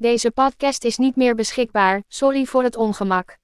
Deze podcast is niet meer beschikbaar, sorry voor het ongemak.